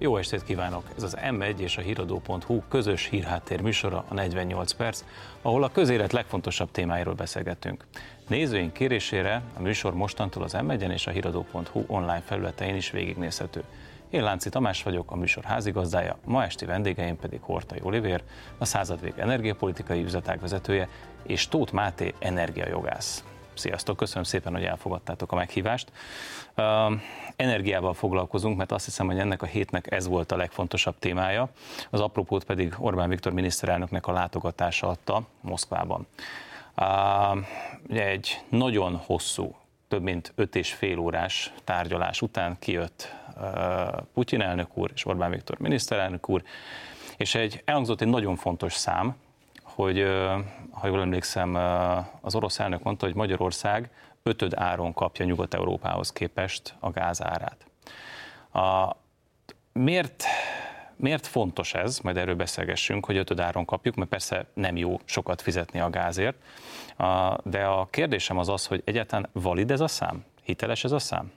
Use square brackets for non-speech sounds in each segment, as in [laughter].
Jó estét kívánok! Ez az M1 és a híradó.hu közös hírháttér műsora, a 48 perc, ahol a közélet legfontosabb témáiról beszélgetünk. Nézőink kérésére a műsor mostantól az M1-en és a híradó.hu online felületein is végignézhető. Én Lánci Tamás vagyok, a műsor házigazdája, ma esti vendégeim pedig Hortai Olivér, a századvég energiapolitikai üzletág vezetője, és Tóth Máté energiajogász. Sziasztok, köszönöm szépen, hogy elfogadtátok a meghívást. Energiával foglalkozunk, mert azt hiszem, hogy ennek a hétnek ez volt a legfontosabb témája. Az apropót pedig Orbán Viktor miniszterelnöknek a látogatása adta Moszkvában. Egy nagyon hosszú, több mint öt és fél órás tárgyalás után kijött Putyin elnök úr és Orbán Viktor miniszterelnök úr, és egy, elhangzott egy nagyon fontos szám, hogy ha jól emlékszem, az orosz elnök mondta, hogy Magyarország ötöd áron kapja Nyugat-Európához képest a gázárát. A, miért, miért fontos ez, majd erről beszélgessünk, hogy ötöd áron kapjuk, mert persze nem jó sokat fizetni a gázért, de a kérdésem az az, hogy egyáltalán valid ez a szám? Hiteles ez a szám?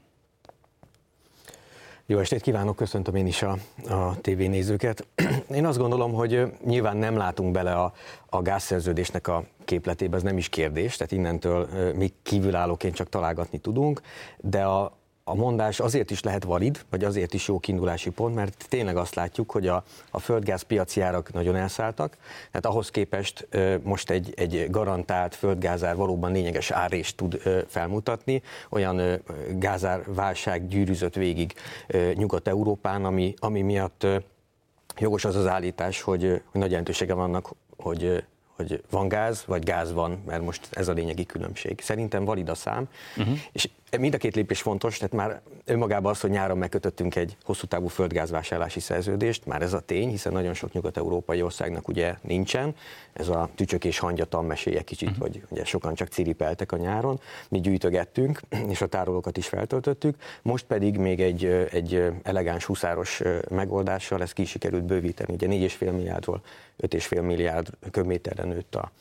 Jó estét kívánok, köszöntöm én is a, a tévénézőket. [clears throat] Én azt gondolom, hogy nyilván nem látunk bele a, a gázszerződésnek a képletébe, ez nem is kérdés, tehát innentől mi kívülállóként csak találgatni tudunk, de a, a mondás azért is lehet valid, vagy azért is jó kiindulási pont, mert tényleg azt látjuk, hogy a, a földgáz piaci árak nagyon elszálltak, tehát ahhoz képest most egy, egy garantált földgázár valóban lényeges árést tud felmutatni, olyan gázár válság gyűrűzött végig Nyugat-Európán, ami, ami miatt jogos az az állítás, hogy, hogy nagy jelentősége vannak, hogy hogy van gáz, vagy gáz van, mert most ez a lényegi különbség. Szerintem valid a szám, uh-huh. és mind a két lépés fontos, tehát már önmagában az, hogy nyáron megkötöttünk egy hosszú távú földgázvásárlási szerződést, már ez a tény, hiszen nagyon sok nyugat-európai országnak ugye nincsen, ez a tücsök és hangyatam meséje kicsit, uh-huh. hogy ugye sokan csak ciripeltek a nyáron, mi gyűjtögettünk, és a tárolókat is feltöltöttük, most pedig még egy, egy elegáns huszáros megoldással ezt ki sikerült bővíteni, ugye 4,5 milliárdról 5,5 milliárd köbméterre nőtt a,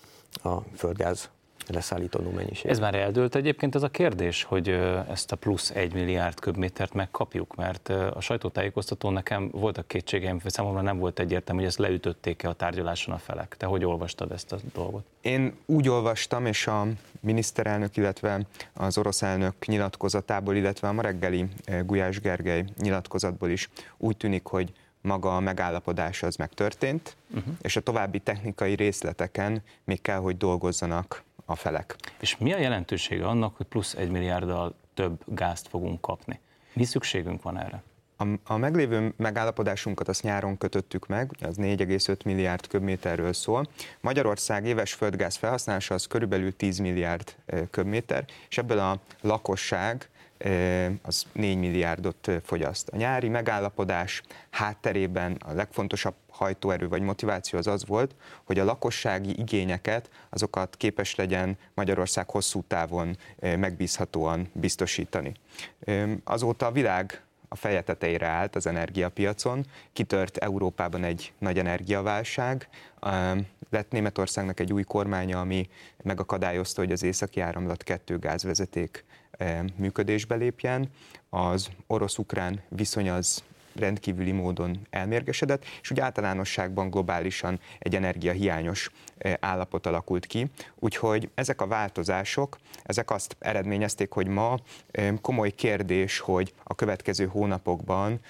a földgáz leszállítandó mennyiség. Ez már eldőlt egyébként ez a kérdés, hogy ezt a plusz egy milliárd köbmétert megkapjuk, mert a sajtótájékoztatón nekem voltak kétségeim, számomra nem volt egyértelmű, hogy ezt leütötték-e a tárgyaláson a felek. Te hogy olvastad ezt a dolgot? Én úgy olvastam, és a miniszterelnök, illetve az orosz elnök nyilatkozatából, illetve a ma reggeli Gulyás Gergely nyilatkozatból is úgy tűnik, hogy maga a megállapodás az megtörtént, uh-huh. és a további technikai részleteken még kell, hogy dolgozzanak a felek. És mi a jelentősége annak, hogy plusz egy milliárddal több gázt fogunk kapni? Mi szükségünk van erre? A, a meglévő megállapodásunkat azt nyáron kötöttük meg, az 4,5 milliárd köbméterről szól. Magyarország éves földgáz felhasználása az körülbelül 10 milliárd köbméter, és ebből a lakosság az 4 milliárdot fogyaszt. A nyári megállapodás hátterében a legfontosabb hajtóerő vagy motiváció az az volt, hogy a lakossági igényeket, azokat képes legyen Magyarország hosszú távon megbízhatóan biztosítani. Azóta a világ a feje tetejére állt az energiapiacon, kitört Európában egy nagy energiaválság, lett Németországnak egy új kormánya, ami megakadályozta, hogy az északi áramlat kettő gázvezeték működésbe lépjen. Az orosz-ukrán viszony az rendkívüli módon elmérgesedett, és úgy általánosságban globálisan egy energiahiányos állapot alakult ki. Úgyhogy ezek a változások, ezek azt eredményezték, hogy ma komoly kérdés, hogy a következő hónapokban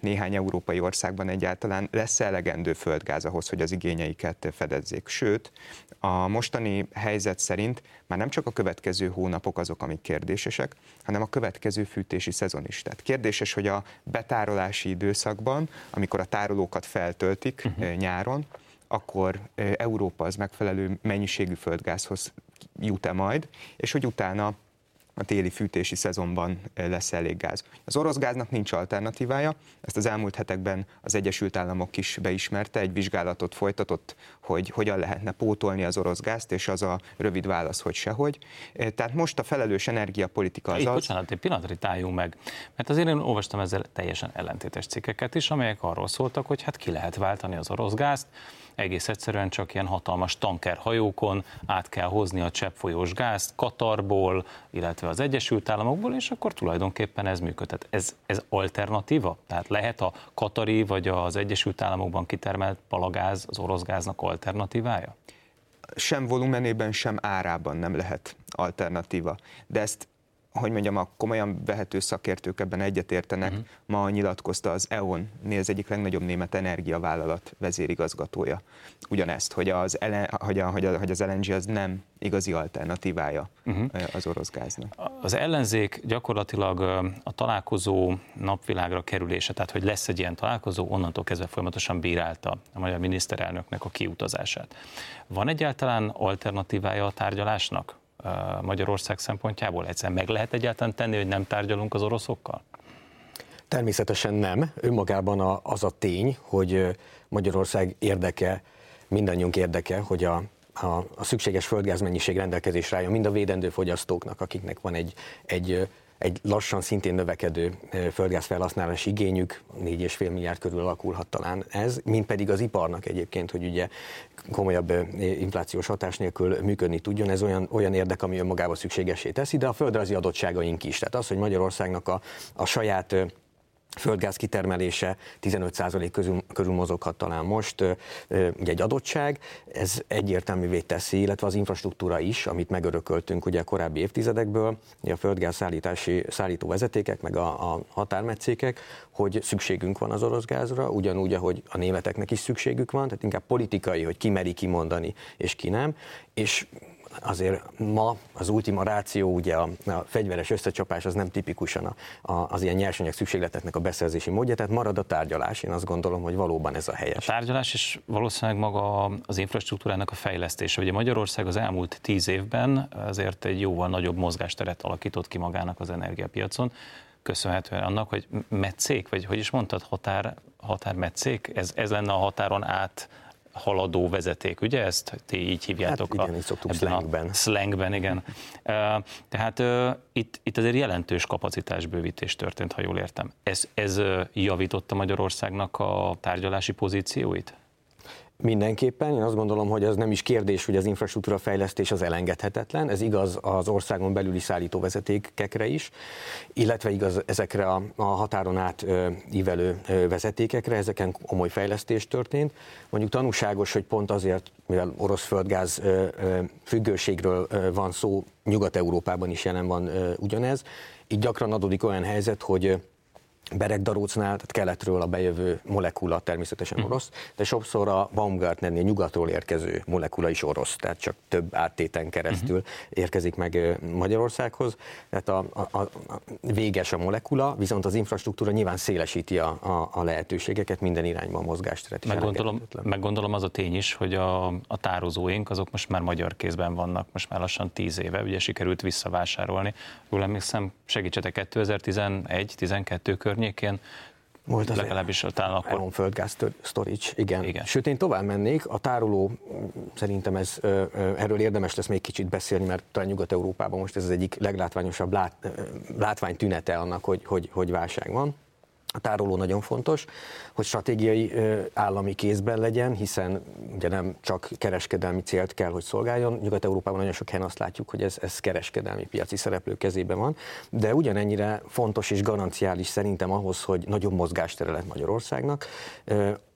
néhány európai országban egyáltalán lesz elegendő földgáz ahhoz, hogy az igényeiket fedezzék. Sőt, a mostani helyzet szerint már nem csak a következő hónapok azok, amik kérdésesek, hanem a következő fűtési szezon is. Tehát kérdéses, hogy a betárolási időszakban, amikor a tárolókat feltöltik uh-huh. nyáron, akkor Európa az megfelelő mennyiségű földgázhoz jut-e majd, és hogy utána a téli fűtési szezonban lesz elég gáz. Az orosz gáznak nincs alternatívája, ezt az elmúlt hetekben az Egyesült Államok is beismerte, egy vizsgálatot folytatott, hogy hogyan lehetne pótolni az orosz gázt, és az a rövid válasz, hogy sehogy. Tehát most a felelős energiapolitika az Itt, az... Bocsánat, egy pillanatra táljunk meg, mert azért én olvastam ezzel teljesen ellentétes cikkeket is, amelyek arról szóltak, hogy hát ki lehet váltani az orosz gázt, egész egyszerűen csak ilyen hatalmas tankerhajókon át kell hozni a cseppfolyós gázt Katarból, illetve az Egyesült Államokból, és akkor tulajdonképpen ez működhet. Ez, ez alternatíva? Tehát lehet a katari vagy az Egyesült Államokban kitermelt palagáz az orosz gáznak alternatívája? Sem volumenében, sem árában nem lehet alternatíva. De ezt hogy mondjam, a komolyan vehető szakértők ebben egyetértenek. Uh-huh. Ma nyilatkozta az E.ON, az egyik legnagyobb német energiavállalat vezérigazgatója. Ugyanezt, hogy az, ele, hogy, a, hogy, a, hogy az LNG az nem igazi alternatívája uh-huh. az orosz gáznak. Az ellenzék gyakorlatilag a találkozó napvilágra kerülése, tehát hogy lesz egy ilyen találkozó, onnantól kezdve folyamatosan bírálta a magyar miniszterelnöknek a kiutazását. Van egyáltalán alternatívája a tárgyalásnak? Magyarország szempontjából? Egyszerűen meg lehet egyáltalán tenni, hogy nem tárgyalunk az oroszokkal? Természetesen nem. Önmagában az a tény, hogy Magyarország érdeke, mindannyiunk érdeke, hogy a, a, a szükséges földgázmennyiség rendelkezésre álljon mind a védendő fogyasztóknak, akiknek van egy, egy egy lassan szintén növekedő földgáz felhasználási igényük, 4,5 milliárd körül alakulhat talán ez, mint pedig az iparnak egyébként, hogy ugye komolyabb inflációs hatás nélkül működni tudjon, ez olyan, olyan érdek, ami önmagában szükségesé teszi, de a földrajzi adottságaink is. Tehát az, hogy Magyarországnak a, a saját földgáz kitermelése 15% közül, körül mozoghat talán most, ugye egy adottság, ez egyértelművé teszi, illetve az infrastruktúra is, amit megörököltünk ugye a korábbi évtizedekből, a földgáz szállítási, szállító vezetékek, meg a, a határmetszékek, hogy szükségünk van az orosz gázra, ugyanúgy, ahogy a németeknek is szükségük van, tehát inkább politikai, hogy ki meri kimondani, és ki nem, és azért ma az ultima ráció, ugye a, a fegyveres összecsapás az nem tipikusan a, a, az ilyen nyersanyag szükségleteknek a beszerzési módja, tehát marad a tárgyalás. Én azt gondolom, hogy valóban ez a helyes. A tárgyalás és valószínűleg maga az infrastruktúrának a fejlesztése. Ugye Magyarország az elmúlt tíz évben azért egy jóval nagyobb mozgásteret alakított ki magának az energiapiacon köszönhetően annak, hogy metszék, vagy hogy is mondtad, határ, határmetszék, ez, ez lenne a határon át haladó vezeték, ugye ezt ti így hívjátok? Hát igen, a, így szoktuk slangben. A slangben, igen. Tehát itt, itt azért jelentős kapacitásbővítés történt, ha jól értem. Ez, ez javította Magyarországnak a tárgyalási pozícióit? Mindenképpen, én azt gondolom, hogy az nem is kérdés, hogy az infrastruktúra fejlesztés az elengedhetetlen, ez igaz az országon belüli szállítóvezetékekre is, illetve igaz ezekre a, a határon át ö, ívelő ö, vezetékekre, ezeken komoly fejlesztés történt. Mondjuk tanúságos, hogy pont azért, mivel orosz földgáz ö, ö, függőségről ö, van szó, Nyugat-Európában is jelen van ö, ugyanez, így gyakran adódik olyan helyzet, hogy Beregdarócnál, tehát keletről a bejövő molekula természetesen mhm. orosz, de sokszor a Baumgartnernél nyugatról érkező molekula is orosz, tehát csak több áttéten keresztül uh-huh. érkezik meg Magyarországhoz. Tehát a, a, a véges a molekula, viszont az infrastruktúra nyilván szélesíti a, a, a lehetőségeket, minden irányban a mozgásteret. Meggondolom, meggondolom az a tény is, hogy a, a tározóink azok most már magyar kézben vannak, most már lassan tíz éve, ugye sikerült visszavásárolni. Jól emlékszem, segítsetek 2011-12 környékén környékén, most az legalábbis talán akkor. Elon földgáz storage, igen. igen. Sőt, én tovább mennék, a tároló, szerintem ez, erről érdemes lesz még kicsit beszélni, mert talán Nyugat-Európában most ez az egyik leglátványosabb lát, látványtünete annak, hogy, hogy, hogy válság van. A tároló nagyon fontos, hogy stratégiai állami kézben legyen, hiszen ugye nem csak kereskedelmi célt kell, hogy szolgáljon. Nyugat-Európában nagyon sok helyen azt látjuk, hogy ez, ez kereskedelmi piaci szereplő kezében van, de ugyanennyire fontos és garanciális szerintem ahhoz, hogy nagyobb mozgástere lett Magyarországnak,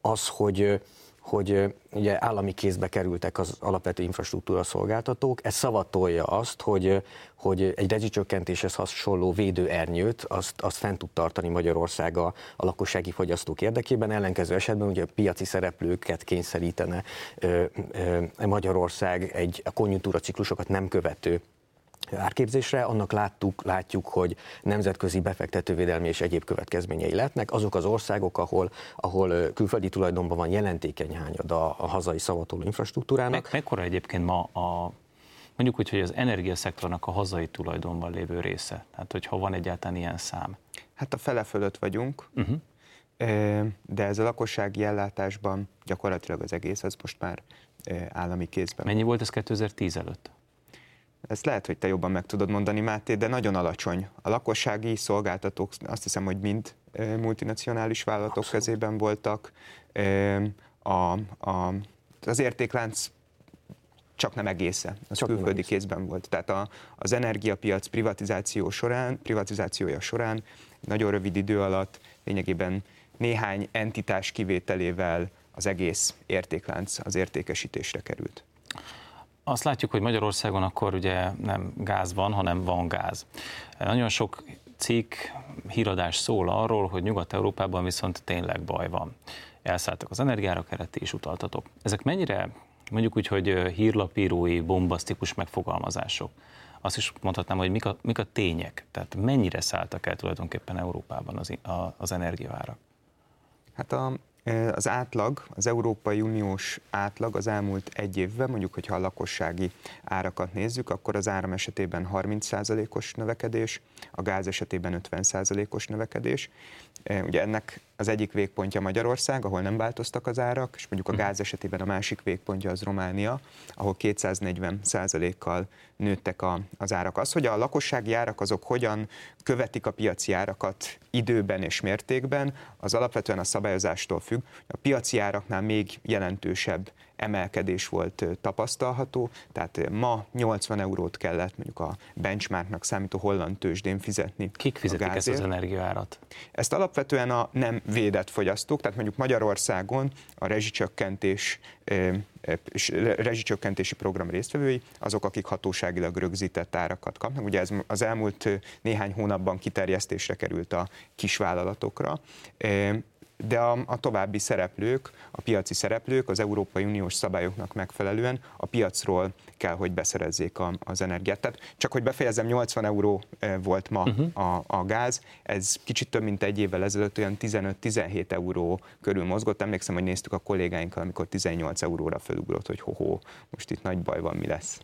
az, hogy hogy ugye állami kézbe kerültek az alapvető infrastruktúra szolgáltatók. Ez szavatolja azt, hogy, hogy egy rezsicsökkentéshez hasonló védőernyőt azt, azt fent tud tartani Magyarország a, a lakossági fogyasztók érdekében. Ellenkező esetben ugye a piaci szereplőket kényszerítene ö, ö, Magyarország egy a konjunktúra ciklusokat nem követő árképzésre, annak láttuk, látjuk, hogy nemzetközi befektetővédelmi és egyéb következményei lehetnek. Azok az országok, ahol, ahol külföldi tulajdonban van jelentékeny hányad a, a hazai szavatoló infrastruktúrának. Meg, mekkora egyébként ma a mondjuk úgy, hogy az energiaszektornak a hazai tulajdonban lévő része? Tehát, hogyha van egyáltalán ilyen szám. Hát a fele fölött vagyunk, uh-huh. de ez a lakossági ellátásban gyakorlatilag az egész, az most már állami kézben. Mennyi volt ez 2010 előtt? Ezt lehet, hogy te jobban meg tudod mondani, Máté, de nagyon alacsony. A lakossági szolgáltatók azt hiszem, hogy mind multinacionális vállalatok Abszolút. kezében voltak. A, a az értéklánc csak nem egészen, az csak külföldi kézben volt. Tehát a, az energiapiac privatizáció során, privatizációja során nagyon rövid idő alatt lényegében néhány entitás kivételével az egész értéklánc az értékesítésre került. Azt látjuk, hogy Magyarországon akkor ugye nem gáz van, hanem van gáz. Nagyon sok cikk, híradás szól arról, hogy Nyugat-Európában viszont tényleg baj van. Elszálltak az energiára, kereti is utaltatok. Ezek mennyire, mondjuk úgy, hogy hírlapírói, bombasztikus megfogalmazások? Azt is mondhatnám, hogy mik a, mik a tények, tehát mennyire szálltak el tulajdonképpen Európában az, a, az energiaárak? Hát a, az átlag, az Európai Uniós átlag az elmúlt egy évben, mondjuk, hogyha a lakossági árakat nézzük, akkor az áram esetében 30%-os növekedés, a gáz esetében 50%-os növekedés. Ugye ennek az egyik végpontja Magyarország, ahol nem változtak az árak, és mondjuk a mhm. gáz esetében a másik végpontja az Románia, ahol 240 kal nőttek a, az árak. Az, hogy a lakossági árak azok hogyan követik a piaci árakat időben és mértékben, az alapvetően a szabályozástól függ. A piaci áraknál még jelentősebb emelkedés volt tapasztalható, tehát ma 80 eurót kellett mondjuk a benchmarknak számító holland tőzsdén fizetni. Kik fizetik ezt az energiaárat? Ezt alapvetően a nem védett fogyasztók, tehát mondjuk Magyarországon a rezsicsökkentés rezsicsökkentési program résztvevői, azok, akik hatóságilag rögzített árakat kapnak. Ugye ez az elmúlt néhány hónapban kiterjesztésre került a kisvállalatokra de a, a további szereplők, a piaci szereplők az Európai Uniós szabályoknak megfelelően a piacról kell, hogy beszerezzék a, az energiát. Tehát csak hogy befejezem, 80 euró eh, volt ma uh-huh. a, a gáz, ez kicsit több mint egy évvel ezelőtt olyan 15-17 euró körül mozgott. Emlékszem, hogy néztük a kollégáinkkal, amikor 18 euróra felugrott, hogy hoho, most itt nagy baj van, mi lesz.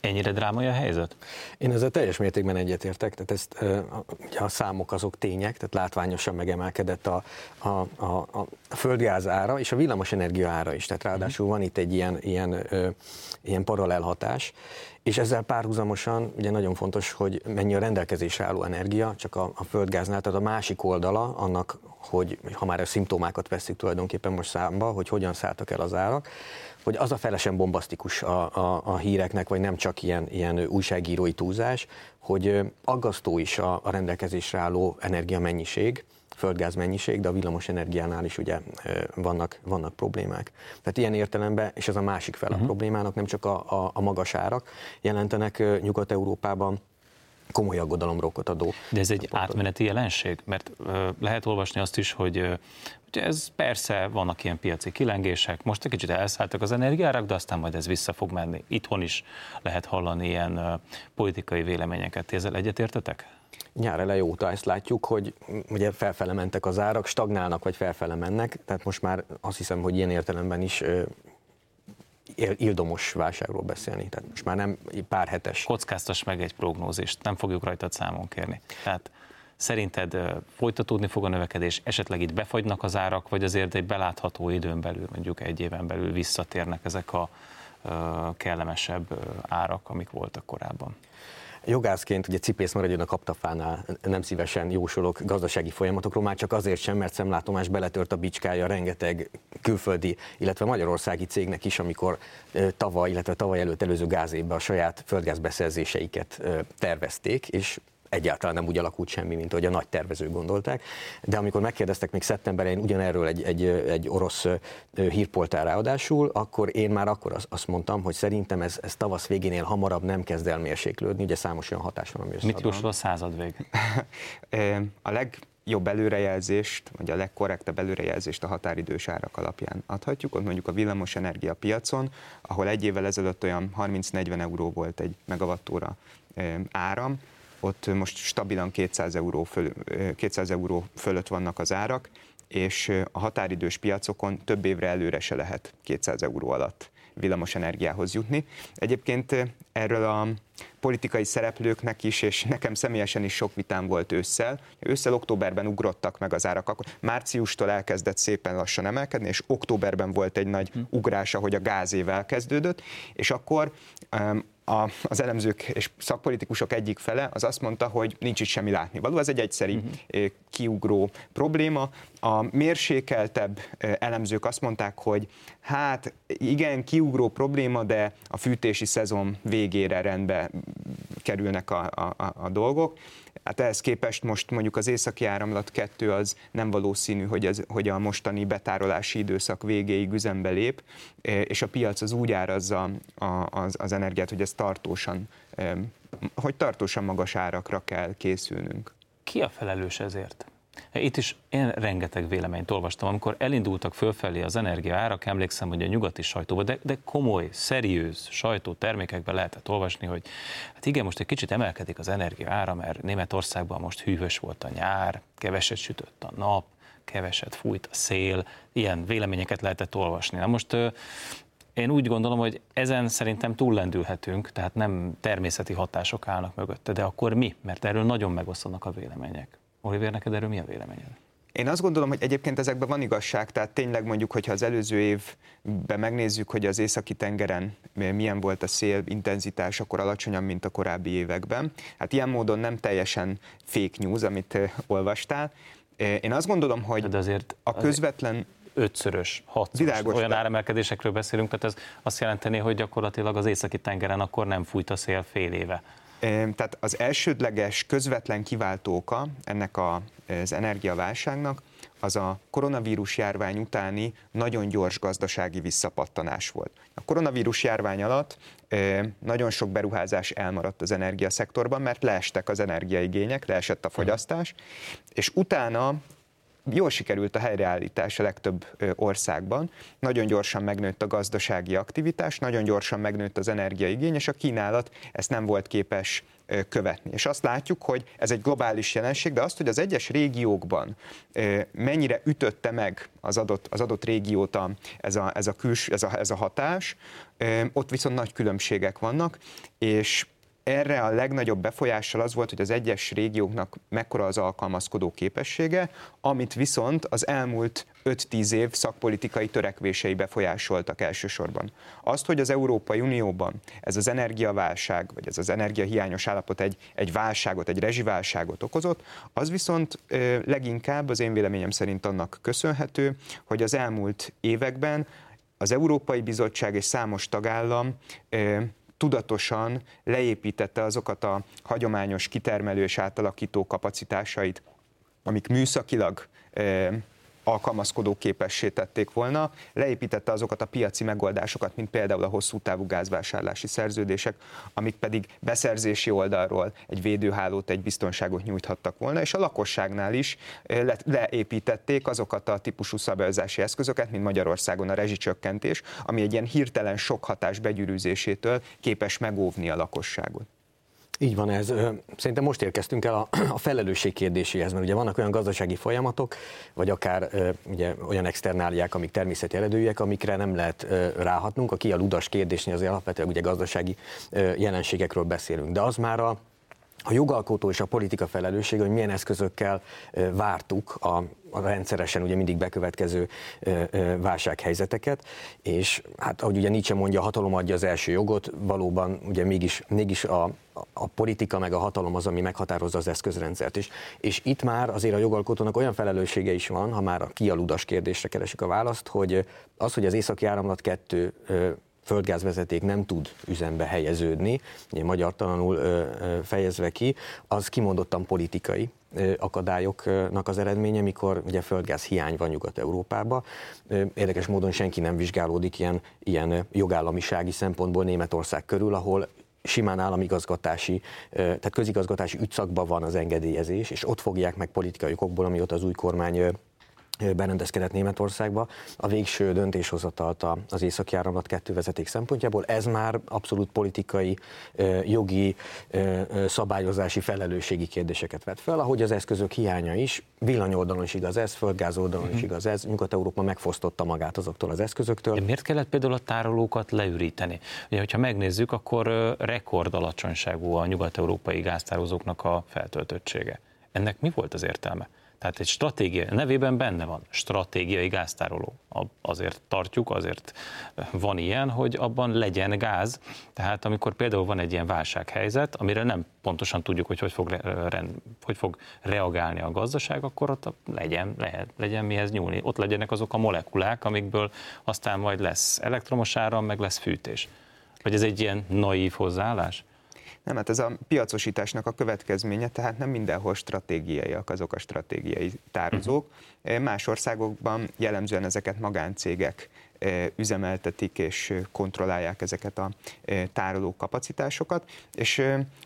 Ennyire drámai a helyzet? Én ezzel teljes mértékben egyetértek, tehát ezt, ugye a számok azok tények, tehát látványosan megemelkedett a, a, a, a földgáz ára és a villamosenergia ára is, tehát ráadásul van itt egy ilyen, ilyen, ilyen paralel hatás, és ezzel párhuzamosan ugye nagyon fontos, hogy mennyi a rendelkezésre álló energia, csak a, a földgáznál, tehát a másik oldala annak, hogy ha már a szimptomákat veszik tulajdonképpen most számba, hogy hogyan szálltak el az árak, hogy az a felesen bombasztikus a, a, a híreknek, vagy nem csak ilyen, ilyen újságírói túlzás, hogy aggasztó is a, a rendelkezésre álló energiamennyiség, földgáz mennyiség, de a villamos energiánál is ugye vannak, vannak problémák. Tehát ilyen értelemben, és ez a másik fel a uh-huh. problémának, nem csak a, a, a magas árak jelentenek Nyugat-Európában, komoly aggodalomra adó. De ez egy átmeneti jelenség? Mert ö, lehet olvasni azt is, hogy ö, ugye ez persze vannak ilyen piaci kilengések, most egy kicsit elszálltak az energiárak, de aztán majd ez vissza fog menni. Itthon is lehet hallani ilyen politikai véleményeket. Ezzel egyetértetek? nyár eleje óta ezt látjuk, hogy ugye felfele mentek az árak, stagnálnak vagy felfele mennek, tehát most már azt hiszem, hogy ilyen értelemben is ildomos válságról beszélni. Tehát most már nem pár hetes. Kockáztas meg egy prognózist, nem fogjuk rajtad számon kérni. Tehát szerinted folytatódni fog a növekedés, esetleg itt befagynak az árak, vagy azért egy belátható időn belül, mondjuk egy éven belül visszatérnek ezek a kellemesebb árak, amik voltak korábban? Jogászként ugye cipész maradjon a kaptafánál, nem szívesen jósolok gazdasági folyamatokról, már csak azért sem, mert szemlátomás beletört a bicskája rengeteg külföldi, illetve magyarországi cégnek is, amikor tavaly, illetve tavaly előtt előző gázévben a saját földgázbeszerzéseiket tervezték, és egyáltalán nem úgy alakult semmi, mint ahogy a nagy tervezők gondolták. De amikor megkérdeztek még szeptemberén ugyanerről egy, egy, egy orosz hírpoltár ráadásul, akkor én már akkor azt mondtam, hogy szerintem ez, ez tavasz végénél hamarabb nem kezd el mérséklődni, ugye számos olyan hatás van, ami Mit jósol a század vég? [laughs] a legjobb előrejelzést, vagy a legkorrektebb előrejelzést a határidős árak alapján adhatjuk. Ott mondjuk a villamos energia piacon, ahol egy évvel ezelőtt olyan 30-40 euró volt egy megawattóra áram, ott most stabilan 200 euró, föl, 200 euró fölött vannak az árak, és a határidős piacokon több évre előre se lehet 200 euró alatt villamos energiához jutni. Egyébként erről a politikai szereplőknek is, és nekem személyesen is sok vitám volt ősszel. Ősszel októberben ugrottak meg az árak, akkor márciustól elkezdett szépen lassan emelkedni, és októberben volt egy nagy hm. ugrás, ahogy a gázével kezdődött, és akkor a, az elemzők és szakpolitikusok egyik fele az azt mondta, hogy nincs itt semmi látnivaló. Ez egy egyszeri uh-huh. kiugró probléma. A mérsékeltebb elemzők azt mondták, hogy hát igen, kiugró probléma, de a fűtési szezon végére rendbe kerülnek a, a, a dolgok. Hát ehhez képest most mondjuk az északi áramlat 2 az nem valószínű, hogy, ez, hogy a mostani betárolási időszak végéig üzembe lép, és a piac az úgy árazza az, az energiát, hogy ez tartósan, hogy tartósan magas árakra kell készülnünk. Ki a felelős ezért? Itt is én rengeteg véleményt olvastam, amikor elindultak fölfelé az energia árak, emlékszem, hogy a nyugati sajtóban, de, de komoly, szeriőz sajtótermékekben lehetett olvasni, hogy hát igen, most egy kicsit emelkedik az energia ára, mert Németországban most hűvös volt a nyár, keveset sütött a nap, keveset fújt a szél, ilyen véleményeket lehetett olvasni. Na most én úgy gondolom, hogy ezen szerintem túllendülhetünk, tehát nem természeti hatások állnak mögötte, de akkor mi? Mert erről nagyon megosztanak a vélemények. Oliver, neked erről mi a véleményed? Én azt gondolom, hogy egyébként ezekben van igazság, tehát tényleg mondjuk, hogyha az előző évben megnézzük, hogy az északi tengeren milyen volt a szél intenzitás, akkor alacsonyabb, mint a korábbi években. Hát ilyen módon nem teljesen fake news, amit olvastál. Én azt gondolom, hogy De azért a közvetlen ötszörös, hatszoros olyan áremelkedésekről beszélünk, tehát ez azt jelenteni, hogy gyakorlatilag az északi tengeren akkor nem fújt a szél fél éve. Tehát az elsődleges közvetlen kiváltóka ennek a, az energiaválságnak az a koronavírus járvány utáni nagyon gyors gazdasági visszapattanás volt. A koronavírus járvány alatt nagyon sok beruházás elmaradt az energiaszektorban, mert leestek az energiaigények, leesett a fogyasztás, és utána jól sikerült a helyreállítás a legtöbb országban. Nagyon gyorsan megnőtt a gazdasági aktivitás, nagyon gyorsan megnőtt az energiaigény, és a kínálat ezt nem volt képes követni. És azt látjuk, hogy ez egy globális jelenség, de azt, hogy az egyes régiókban mennyire ütötte meg az adott, az adott régiót a, ez, a, ez, a ez, a, ez a hatás, ott viszont nagy különbségek vannak, és erre a legnagyobb befolyással az volt, hogy az egyes régióknak mekkora az alkalmazkodó képessége, amit viszont az elmúlt 5-10 év szakpolitikai törekvései befolyásoltak elsősorban. Azt, hogy az Európai Unióban ez az energiaválság, vagy ez az energiahiányos állapot egy, egy válságot, egy rezsiválságot okozott, az viszont ö, leginkább az én véleményem szerint annak köszönhető, hogy az elmúlt években az Európai Bizottság és számos tagállam ö, tudatosan leépítette azokat a hagyományos kitermelő és átalakító kapacitásait, amik műszakilag alkalmazkodó képessé tették volna, leépítette azokat a piaci megoldásokat, mint például a hosszú távú gázvásárlási szerződések, amik pedig beszerzési oldalról egy védőhálót, egy biztonságot nyújthattak volna, és a lakosságnál is le, leépítették azokat a típusú szabályozási eszközöket, mint Magyarországon a rezsicsökkentés, ami egy ilyen hirtelen sok hatás begyűrűzésétől képes megóvni a lakosságot. Így van ez. Szerintem most érkeztünk el a, a felelősség kérdéséhez, mert ugye vannak olyan gazdasági folyamatok, vagy akár ugye, olyan externáliák, amik természeti eredőjűek, amikre nem lehet ráhatnunk. A ki a ludas kérdésnél azért alapvetően ugye gazdasági jelenségekről beszélünk. De az már a, a jogalkotó és a politika felelőssége, hogy milyen eszközökkel vártuk a, a rendszeresen ugye mindig bekövetkező válsághelyzeteket, és hát ahogy ugye Nietzsche mondja, a hatalom adja az első jogot, valóban ugye mégis, mégis a, a politika meg a hatalom az, ami meghatározza az eszközrendszert is. És itt már azért a jogalkotónak olyan felelőssége is van, ha már a kialudas kérdésre keresik a választ, hogy az, hogy az északi áramlat 2 földgázvezeték nem tud üzembe helyeződni, magyar talanul fejezve ki, az kimondottan politikai akadályoknak az eredménye, mikor ugye földgáz hiány van Nyugat-Európában. Érdekes módon senki nem vizsgálódik ilyen, ilyen jogállamisági szempontból Németország körül, ahol simán államigazgatási, tehát közigazgatási ügyszakban van az engedélyezés, és ott fogják meg politikai okokból, amióta az új kormány berendezkedett Németországba, a végső döntéshozatalt az északi áramlat kettő vezeték szempontjából. Ez már abszolút politikai, jogi, szabályozási, felelősségi kérdéseket vet fel, ahogy az eszközök hiánya is. Villanyoldalon is igaz ez, földgázoldalon uh-huh. is mhm. igaz ez. Nyugat-Európa megfosztotta magát azoktól az eszközöktől. De miért kellett például a tárolókat leüríteni? Ugye, hogyha megnézzük, akkor rekord alacsonyságú a nyugat-európai gáztározóknak a feltöltöttsége. Ennek mi volt az értelme? Tehát egy stratégia, nevében benne van, stratégiai gáztároló. Azért tartjuk, azért van ilyen, hogy abban legyen gáz. Tehát amikor például van egy ilyen válsághelyzet, amire nem pontosan tudjuk, hogy hogy fog, hogy fog reagálni a gazdaság, akkor ott legyen, lehet, legyen mihez nyúlni. Ott legyenek azok a molekulák, amikből aztán majd lesz elektromos áram, meg lesz fűtés. Vagy ez egy ilyen naív hozzáállás? Nem, hát ez a piacosításnak a következménye, tehát nem mindenhol stratégiaiak azok a stratégiai tározók. Uh-huh. Más országokban jellemzően ezeket magáncégek eh, üzemeltetik és kontrollálják ezeket a eh, tároló kapacitásokat, és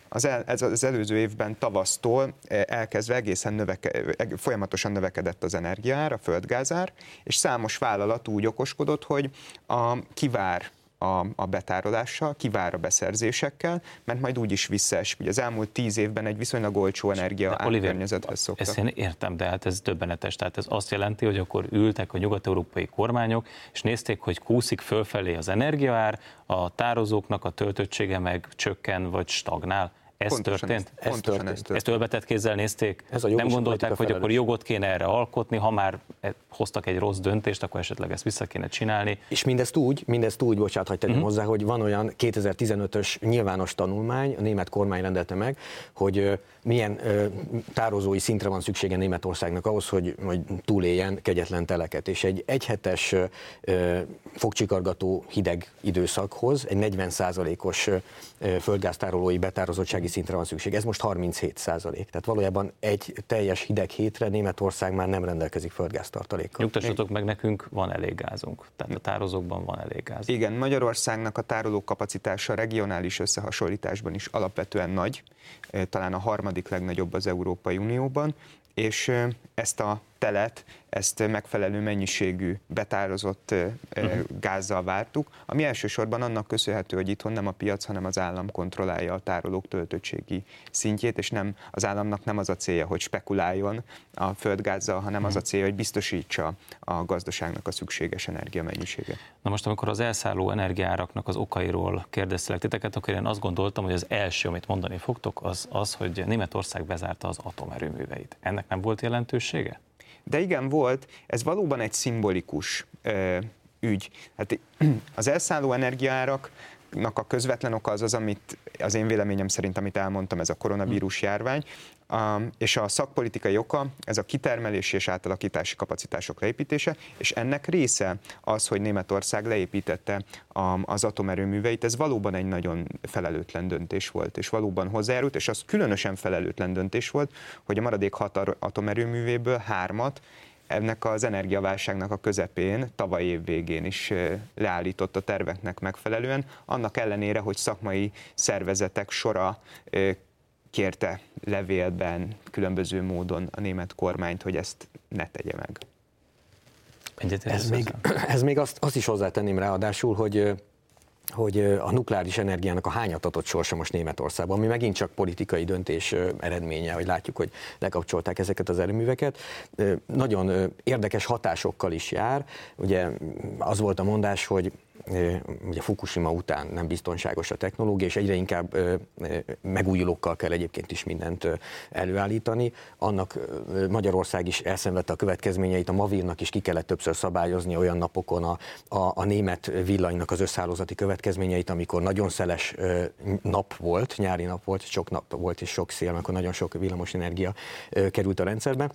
az, el, ez az előző évben tavasztól elkezdve egészen növeke, folyamatosan növekedett az energiaár, a földgázár, és számos vállalat úgy okoskodott, hogy a kivár a, a betárolással, kivár a beszerzésekkel, mert majd úgy is visszaesik. Ugye az elmúlt tíz évben egy viszonylag olcsó energia árkörnyezethez szokta. Ezt én értem, de hát ez döbbenetes. Tehát ez azt jelenti, hogy akkor ültek a nyugat-európai kormányok, és nézték, hogy kúszik fölfelé az energiaár, a tározóknak a töltöttsége meg csökken vagy stagnál. Ez pontosan történt? Ez, ez történt. Ez történt. Ezt ölbetett kézzel nézték? Ez a Nem gondolták, hogy akkor jogot kéne erre alkotni, ha már e- hoztak egy rossz döntést, akkor esetleg ezt vissza kéne csinálni. És mindezt úgy, mindezt úgy, bocsánat, hogy tegyem uh-huh. hozzá, hogy van olyan 2015-ös nyilvános tanulmány, a német kormány rendelte meg, hogy milyen tározói szintre van szüksége Németországnak ahhoz, hogy, hogy túléljen kegyetlen teleket. És egy egyhetes fogcsikargató hideg időszakhoz egy 40%-os földgáztárolói betározottsági szintre van szükség. Ez most 37 százalék. Tehát valójában egy teljes hideg hétre Németország már nem rendelkezik földgáztartalékkal. Nyugtassatok meg, nekünk van elég gázunk. Tehát a tározókban van elég gáz. Igen, Magyarországnak a tároló kapacitása regionális összehasonlításban is alapvetően nagy, talán a harmadik legnagyobb az Európai Unióban, és ezt a telet, ezt megfelelő mennyiségű betározott uh-huh. gázzal vártuk, ami elsősorban annak köszönhető, hogy itthon nem a piac, hanem az állam kontrollálja a tárolók töltöttségi szintjét, és nem az államnak nem az a célja, hogy spekuláljon a földgázzal, hanem az a mhm. célja, hogy biztosítsa a gazdaságnak a szükséges energiamennyiséget. Na most, amikor az elszálló energiáraknak az okairól kérdeztelek titeket, akkor én azt gondoltam, hogy az első, amit mondani fogtok, az az, hogy Németország bezárta az atomerőműveit. Ennek nem volt jelentősége? De igen, volt, ez valóban egy szimbolikus ö, ügy. Hát [clears throat] az elszálló energiárak a közvetlen oka az az, amit az én véleményem szerint, amit elmondtam, ez a koronavírus járvány, és a szakpolitikai oka, ez a kitermelési és átalakítási kapacitások leépítése, és ennek része az, hogy Németország leépítette az atomerőműveit, ez valóban egy nagyon felelőtlen döntés volt, és valóban hozzájárult, és az különösen felelőtlen döntés volt, hogy a maradék hat atomerőművéből hármat ennek az energiaválságnak a közepén, tavaly év végén is leállított a terveknek megfelelően, annak ellenére, hogy szakmai szervezetek sora kérte levélben különböző módon a német kormányt, hogy ezt ne tegye meg. Ez még, [clears throat] ez még azt, azt is hozzátenném ráadásul, hogy hogy a nukleáris energiának a hányatatott sorsa most Németországban, ami megint csak politikai döntés eredménye, hogy látjuk, hogy lekapcsolták ezeket az erőműveket, nagyon érdekes hatásokkal is jár. Ugye az volt a mondás, hogy ugye Fukushima után nem biztonságos a technológia, és egyre inkább megújulókkal kell egyébként is mindent előállítani. Annak Magyarország is elszenvedte a következményeit, a Mavirnak is ki kellett többször szabályozni olyan napokon a, a, a német villanynak az összhálózati következményeit, amikor nagyon szeles nap volt, nyári nap volt, sok nap volt és sok szél, akkor nagyon sok villamosenergia került a rendszerbe.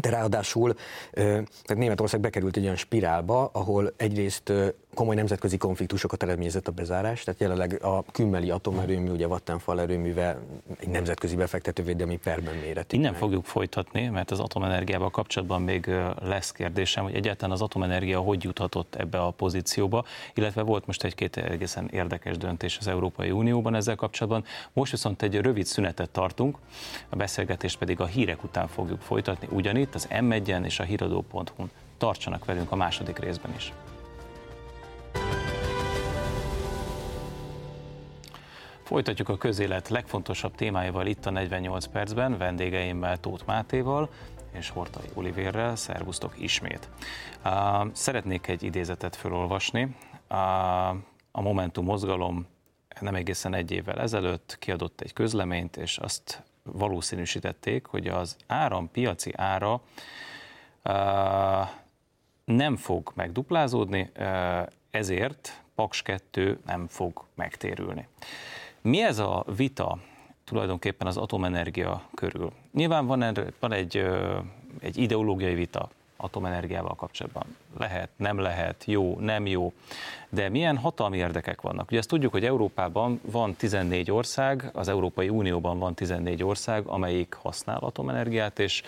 De ráadásul tehát Németország bekerült egy olyan spirálba, ahol egyrészt komoly nemzetközi konfliktusokat eredményezett a bezárás, tehát jelenleg a kümmeli atomerőmű, ugye Vattenfall erőműve egy nemzetközi befektetővédelmi perben méret. Innen meg. fogjuk folytatni, mert az atomenergiával kapcsolatban még lesz kérdésem, hogy egyáltalán az atomenergia hogy juthatott ebbe a pozícióba, illetve volt most egy-két egészen érdekes döntés az Európai Unióban ezzel kapcsolatban. Most viszont egy rövid szünetet tartunk, a beszélgetést pedig a hírek után fogjuk folytatni, ugyanitt az M1-en és a híradó.hu-n. Tartsanak velünk a második részben is. Folytatjuk a közélet legfontosabb témáival itt a 48 percben, vendégeimmel Tóth Mátéval és Hortai Olivérrel. Szervusztok ismét. Szeretnék egy idézetet felolvasni. A Momentum mozgalom nem egészen egy évvel ezelőtt kiadott egy közleményt, és azt valószínűsítették, hogy az áram piaci ára nem fog megduplázódni, ezért Paks 2 nem fog megtérülni. Mi ez a vita tulajdonképpen az atomenergia körül? Nyilván van, van egy, egy ideológiai vita atomenergiával kapcsolatban. Lehet, nem lehet, jó, nem jó, de milyen hatalmi érdekek vannak? Ugye azt tudjuk, hogy Európában van 14 ország, az Európai Unióban van 14 ország, amelyik használ atomenergiát, és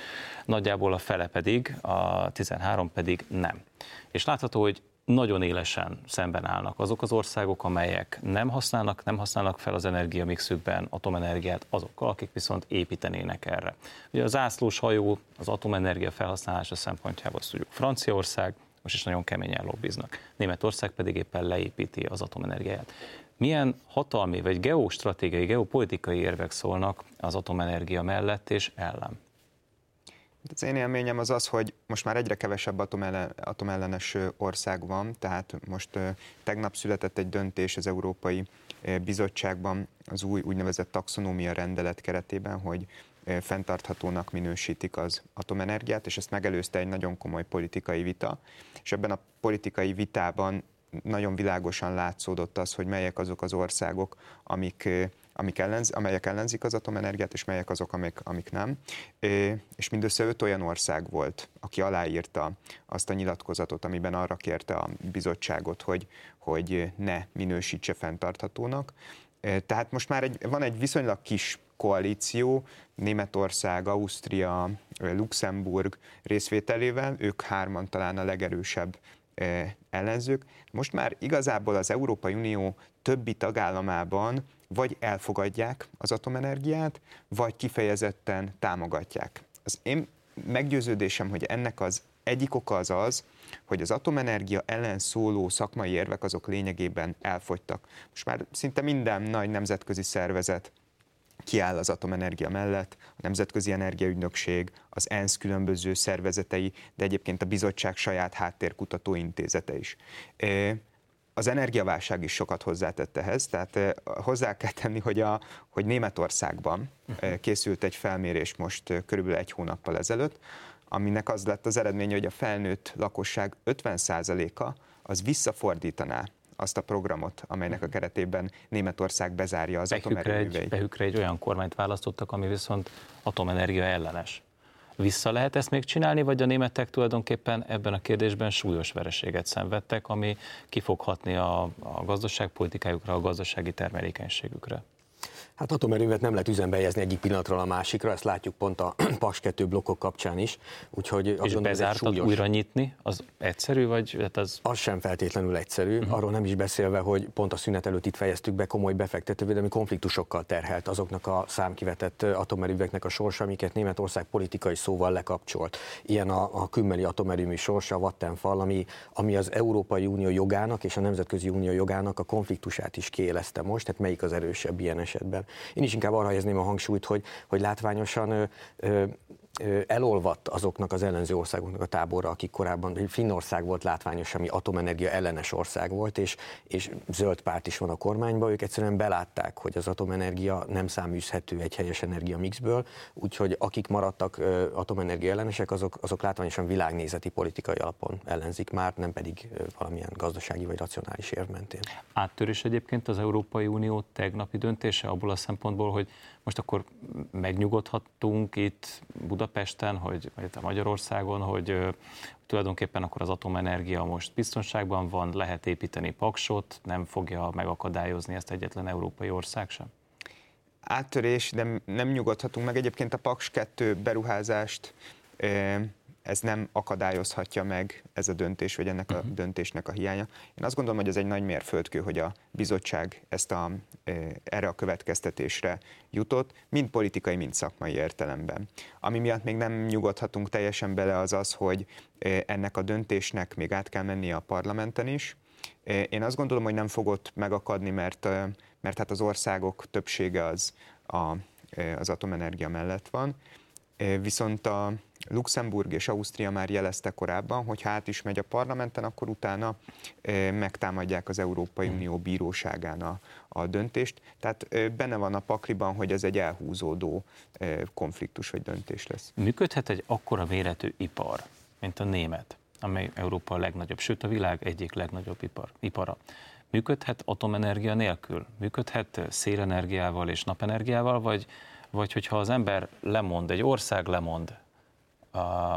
nagyjából a fele pedig, a 13 pedig nem. És látható, hogy nagyon élesen szemben állnak azok az országok, amelyek nem használnak, nem használnak fel az energiamixükben atomenergiát, azokkal, akik viszont építenének erre. Ugye az ászlós hajó az atomenergia felhasználása szempontjából tudjuk Franciaország, most is nagyon keményen lobbiznak. Németország pedig éppen leépíti az atomenergiát. Milyen hatalmi vagy geostratégiai, geopolitikai érvek szólnak az atomenergia mellett és ellen? Az én élményem az az, hogy most már egyre kevesebb atomellenes ország van, tehát most tegnap született egy döntés az Európai Bizottságban az új úgynevezett taxonómia rendelet keretében, hogy fenntarthatónak minősítik az atomenergiát, és ezt megelőzte egy nagyon komoly politikai vita, és ebben a politikai vitában nagyon világosan látszódott az, hogy melyek azok az országok, amik amik ellenz, amelyek ellenzik az atomenergiát, és melyek azok, amik, amik nem. És mindössze öt olyan ország volt, aki aláírta azt a nyilatkozatot, amiben arra kérte a bizottságot, hogy, hogy ne minősítse fenntarthatónak. Tehát most már egy, van egy viszonylag kis koalíció, Németország, Ausztria, Luxemburg részvételével, ők hárman talán a legerősebb ellenzők. Most már igazából az Európai Unió többi tagállamában vagy elfogadják az atomenergiát, vagy kifejezetten támogatják. Az én meggyőződésem, hogy ennek az egyik oka az az, hogy az atomenergia ellen szóló szakmai érvek azok lényegében elfogytak. Most már szinte minden nagy nemzetközi szervezet kiáll az atomenergia mellett, a Nemzetközi Energiaügynökség, az ENSZ különböző szervezetei, de egyébként a bizottság saját háttérkutató intézete is az energiaválság is sokat hozzátett ehhez, tehát hozzá kell tenni, hogy, a, hogy Németországban uh-huh. készült egy felmérés most körülbelül egy hónappal ezelőtt, aminek az lett az eredménye, hogy a felnőtt lakosság 50%-a az visszafordítaná azt a programot, amelynek a keretében Németország bezárja az atomerőműveit. Behükre egy olyan kormányt választottak, ami viszont atomenergia ellenes vissza lehet ezt még csinálni, vagy a németek tulajdonképpen ebben a kérdésben súlyos vereséget szenvedtek, ami kifoghatni a, a gazdaságpolitikájukra, a gazdasági termelékenységükre? Hát atomerővet nem lehet üzembe helyezni egyik pillanatról a másikra, ezt látjuk pont a [clears throat] PAS 2 blokkok kapcsán is. Úgyhogy És gondolom, bezártat újra nyitni, az egyszerű, vagy hát az... Az sem feltétlenül egyszerű, uh-huh. arról nem is beszélve, hogy pont a szünet előtt itt fejeztük be komoly befektetővédelmi konfliktusokkal terhelt azoknak a számkivetett atomerőveknek a sorsa, amiket Németország politikai szóval lekapcsolt. Ilyen a, a kümmeli atomerőmű sorsa, a Vattenfall, ami, ami az Európai Unió jogának és a Nemzetközi Unió jogának a konfliktusát is kiélezte most, tehát melyik az erősebb ilyen esetben. Én is inkább arra helyezném a hangsúlyt, hogy, hogy látványosan ö, ö, elolvadt azoknak az ellenző országoknak a tábora, akik korábban, Finnország volt látványos, ami atomenergia ellenes ország volt, és, és zöld párt is van a kormányban, ők egyszerűen belátták, hogy az atomenergia nem száműzhető egy helyes energia mixből, úgyhogy akik maradtak atomenergia ellenesek, azok, azok látványosan világnézeti politikai alapon ellenzik már, nem pedig valamilyen gazdasági vagy racionális érv mentén. Áttörés egyébként az Európai Unió tegnapi döntése abból a szempontból, hogy most akkor megnyugodhattunk itt Budapesten, hogy, Magyarországon, hogy tulajdonképpen akkor az atomenergia most biztonságban van, lehet építeni paksot, nem fogja megakadályozni ezt egyetlen európai ország sem? Áttörés, de nem nyugodhatunk meg. Egyébként a Paks 2 beruházást ez nem akadályozhatja meg ez a döntés, vagy ennek a uh-huh. döntésnek a hiánya. Én azt gondolom, hogy ez egy nagy mérföldkő, hogy a bizottság ezt a, erre a következtetésre jutott, mind politikai, mind szakmai értelemben. Ami miatt még nem nyugodhatunk teljesen bele az az, hogy ennek a döntésnek még át kell mennie a parlamenten is. Én azt gondolom, hogy nem fogott megakadni, mert, mert hát az országok többsége az a, az atomenergia mellett van, Viszont a, Luxemburg és Ausztria már jelezte korábban, hogy hát is megy a parlamenten, akkor utána megtámadják az Európai hmm. Unió bíróságán a, a döntést. Tehát benne van a pakliban, hogy ez egy elhúzódó konfliktus vagy döntés lesz. Működhet egy akkora méretű ipar, mint a német, amely Európa a legnagyobb, sőt a világ egyik legnagyobb ipar, ipara. Működhet atomenergia nélkül? Működhet szélenergiával és napenergiával, vagy, vagy hogyha az ember lemond, egy ország lemond